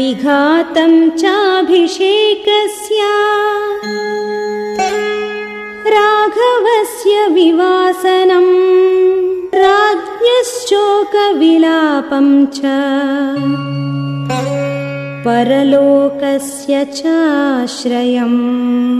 विघातं चाभिषेकस्य। राघवस्य विवासनम् राज्ञश्चोकविलापं च। परलोकस्य चाश्रयम्।